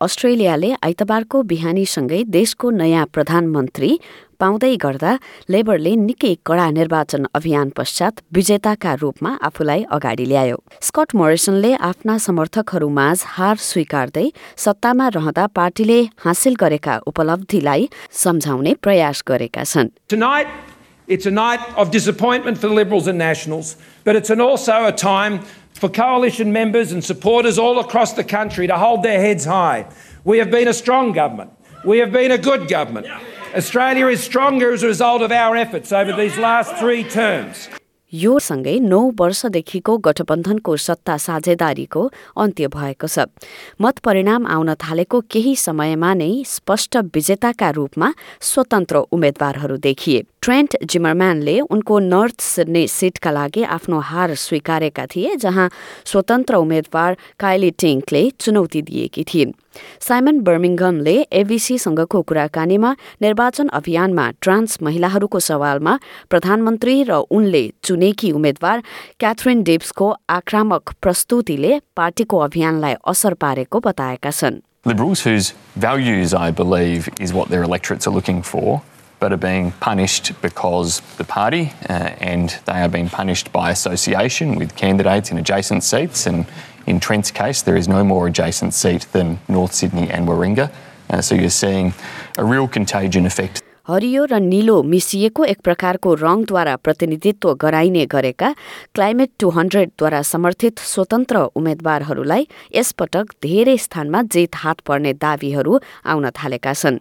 अस्ट्रेलियाले आइतबारको बिहानीसँगै देशको नयाँ प्रधानमन्त्री पाउँदै गर्दा लेबरले निकै कडा निर्वाचन अभियान पश्चात विजेताका रूपमा आफूलाई अगाडि ल्यायो। स्कट मोरिसनले आफ्ना समर्थकहरूमाझ हार स्वीकार्दै सत्तामा रहँदा पार्टीले हासिल गरेका उपलब्धिलाई सम्झाउने प्रयास गरेका छन्। It's a night of disappointment for Liberals and Nationals, but it's an also a time for coalition members and supporters all across the country to hold their heads high. We have been a strong government. We have been a good government. Australia is stronger as a result of our efforts over these last three terms. यो सँगै नौ वर्षदेखिको गठबन्धनको सत्ता साझेदारीको अन्त्य भएको छ मत परिणाम आउन थालेको केही समयमा नै स्पष्ट विजेताका रूपमा स्वतन्त्र उम्मेद्वारहरू देखिए ट्रेन्ट जिमरम्यानले उनको नर्थ सिडनी सिटका लागि आफ्नो हार स्वीकारेका थिए जहाँ स्वतन्त्र उम्मेद्वार काइली टिङ्कले चुनौती दिएकी थिइन्। साइमन बर्मिङगमले एबीसीसँगको कुराकानीमा निर्वाचन अभियानमा ट्रान्स महिलाहरूको सवालमा प्रधानमन्त्री र उनले चुनेकी उम्मेद्वार क्याथरिन डिप्सको आक्रामक प्रस्तुतिले पार्टीको अभियानलाई असर पारेको बताएका छन्। Liberals, whose values, I believe, is what their electorates are looking for, but are being punished because the party uh, and they are being punished by association with candidates in adjacent seats. And in Trent's case, there is no more adjacent seat than North Sydney and Warringah. Uh, so you're seeing a real contagion effect. हरियो र निलो मिसिएको एक प्रकारको रङद्वारा प्रतिनिधित्व गराइने गरेका climate two हन्ड्रेडद्वारा समर्थित स्वतन्त्र उम्मेद्वारहरूलाई यसपटक धेरै स्थानमा जित हात पर्ने दावीहरू आउन थालेका छन्।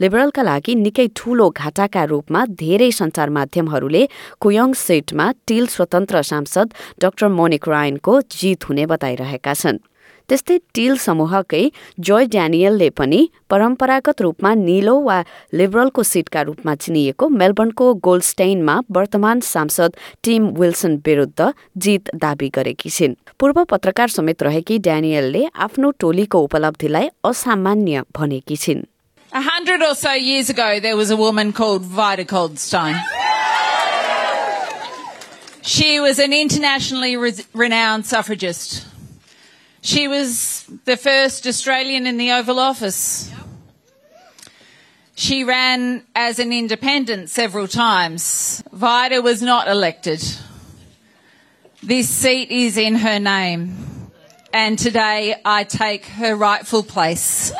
लिबरलका लागि निकै ठूलो घाटाका रूपमा धेरै सञ्चार माध्यमहरूले कुयोङ सिटमा टिल स्वतन्त्र सांसद डाक्टर मोनिक रायनको जित हुने बताइरहेका छन्। त्यस्तै टिल समूहकै जोय ड्यानियलले पनि परम्परागत रूपमा निलो वा लिबरलको सिटका रूपमा चिनिएको मेलबर्नको गोल्डस्टेइनमा वर्तमान सांसद टिम विल्सन विरूद्ध जित दावी गरेकी छिन् पूर्व पत्रकार समेत रहेकी ड्यानियलले आफ्नो टोलीको उपलब्धिलाई असामान्य भनेकी छिन् A hundred or so years ago, there was a woman called Vida Coldstone. She was an internationally re- renowned suffragist. She was the first Australian in the Oval Office. She ran as an independent several times. Vida was not elected. This seat is in her name. And today I take her rightful place.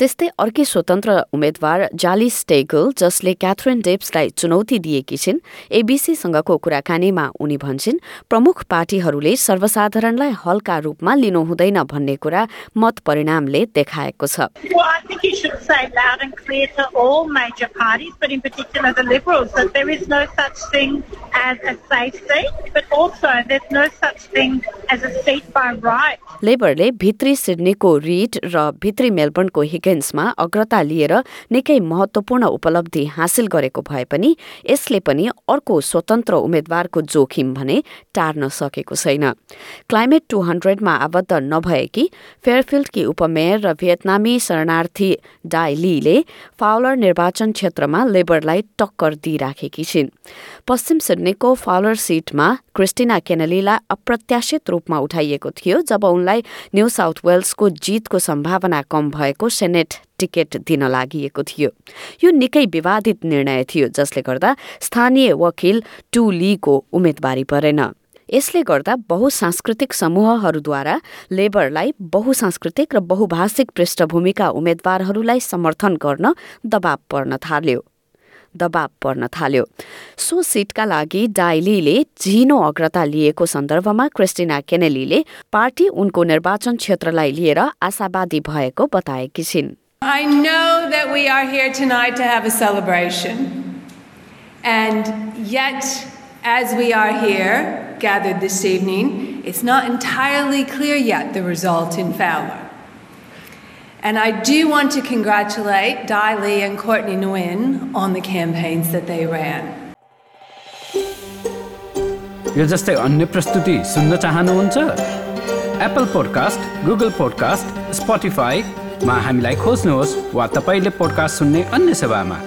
त्यस्तै अर्कै स्वतन्त्र उम्मेद्वार जाली struggle जसले Catherine डेप्सलाई चुनौती दिएकी छिन् एबीसीसँगको कुराकानीमा उनी भन्छन् प्रमुख पार्टीहरूले सर्वसाधारणलाई हल्का रूपमा लिनु हुँदैन भन्ने कुरा मत परिणामले देखाएको छ। Well, लेबरले भित्री सिडनीको रिड र भित्री मेलबर्नको हिगेन्समा अग्रता लिएर निकै महत्वपूर्ण उपलब्धि हासिल गरेको भए पनि यसले पनि अर्को स्वतन्त्र उम्मेद्वारको जोखिम भने टार्न सकेको छैन। क्लाइमेट टू हन्ड्रेडमा आबद्ध नभएकी फेयरफिल्डकी उपमेयर र भियतनामी शरणार्थी डाई लीले फाउलर निर्वाचन क्षेत्रमा लेबरलाई टक्कर दिइराखेकी छिन्। पश्चिम सिडनीको फाउलर सिटमा क्रिस्टिना केनलीलाई अप्रत्याशित रूपमा उठाइएको थियो जब उनलाई न्यू साउथ वेल्सको जितको सम्भावना कम भएको सेनेट टिकट दिन लागि थियो। यो निकै विवादित निर्णय थियो जसले गर्दा स्थानीय वकिल टु लीको उम्मेदवारी परेन। यसले गर्दा बहुसांस्कृतिक समूहहरूद्वारा लेबरलाई बहुसांस्कृतिक र बहुभाषिक पृष्ठभूमिका उम्मेद्वारहरूलाई समर्थन गर्न दबाव पर्न थाल्यो। दबाव पर्न थाल्यो सो सिटका लागि डाइलीले झिनो अग्रता लिएको सन्दर्भमा क्रिस्टिना केनेलीले पार्टी उनको निर्वाचन क्षेत्रलाई लिएर आशावादी भएको बताएकी छिन् I know that we are here tonight to have a celebration. And yet, as we are here, gathered this evening, it's not entirely clear yet the result in Fowler. And I do want to congratulate Dai Lee and Courtney Nguyen on the campaigns that they ran. यो जस्तै अन्य प्रस्तुति सुन्न चाहनुहुन्छ Apple podcast Google podcast Spotify मा हामीलाई खोज्नुहोस् वा तपाईँले पोडकास्ट सुन्ने अन्य सेवामा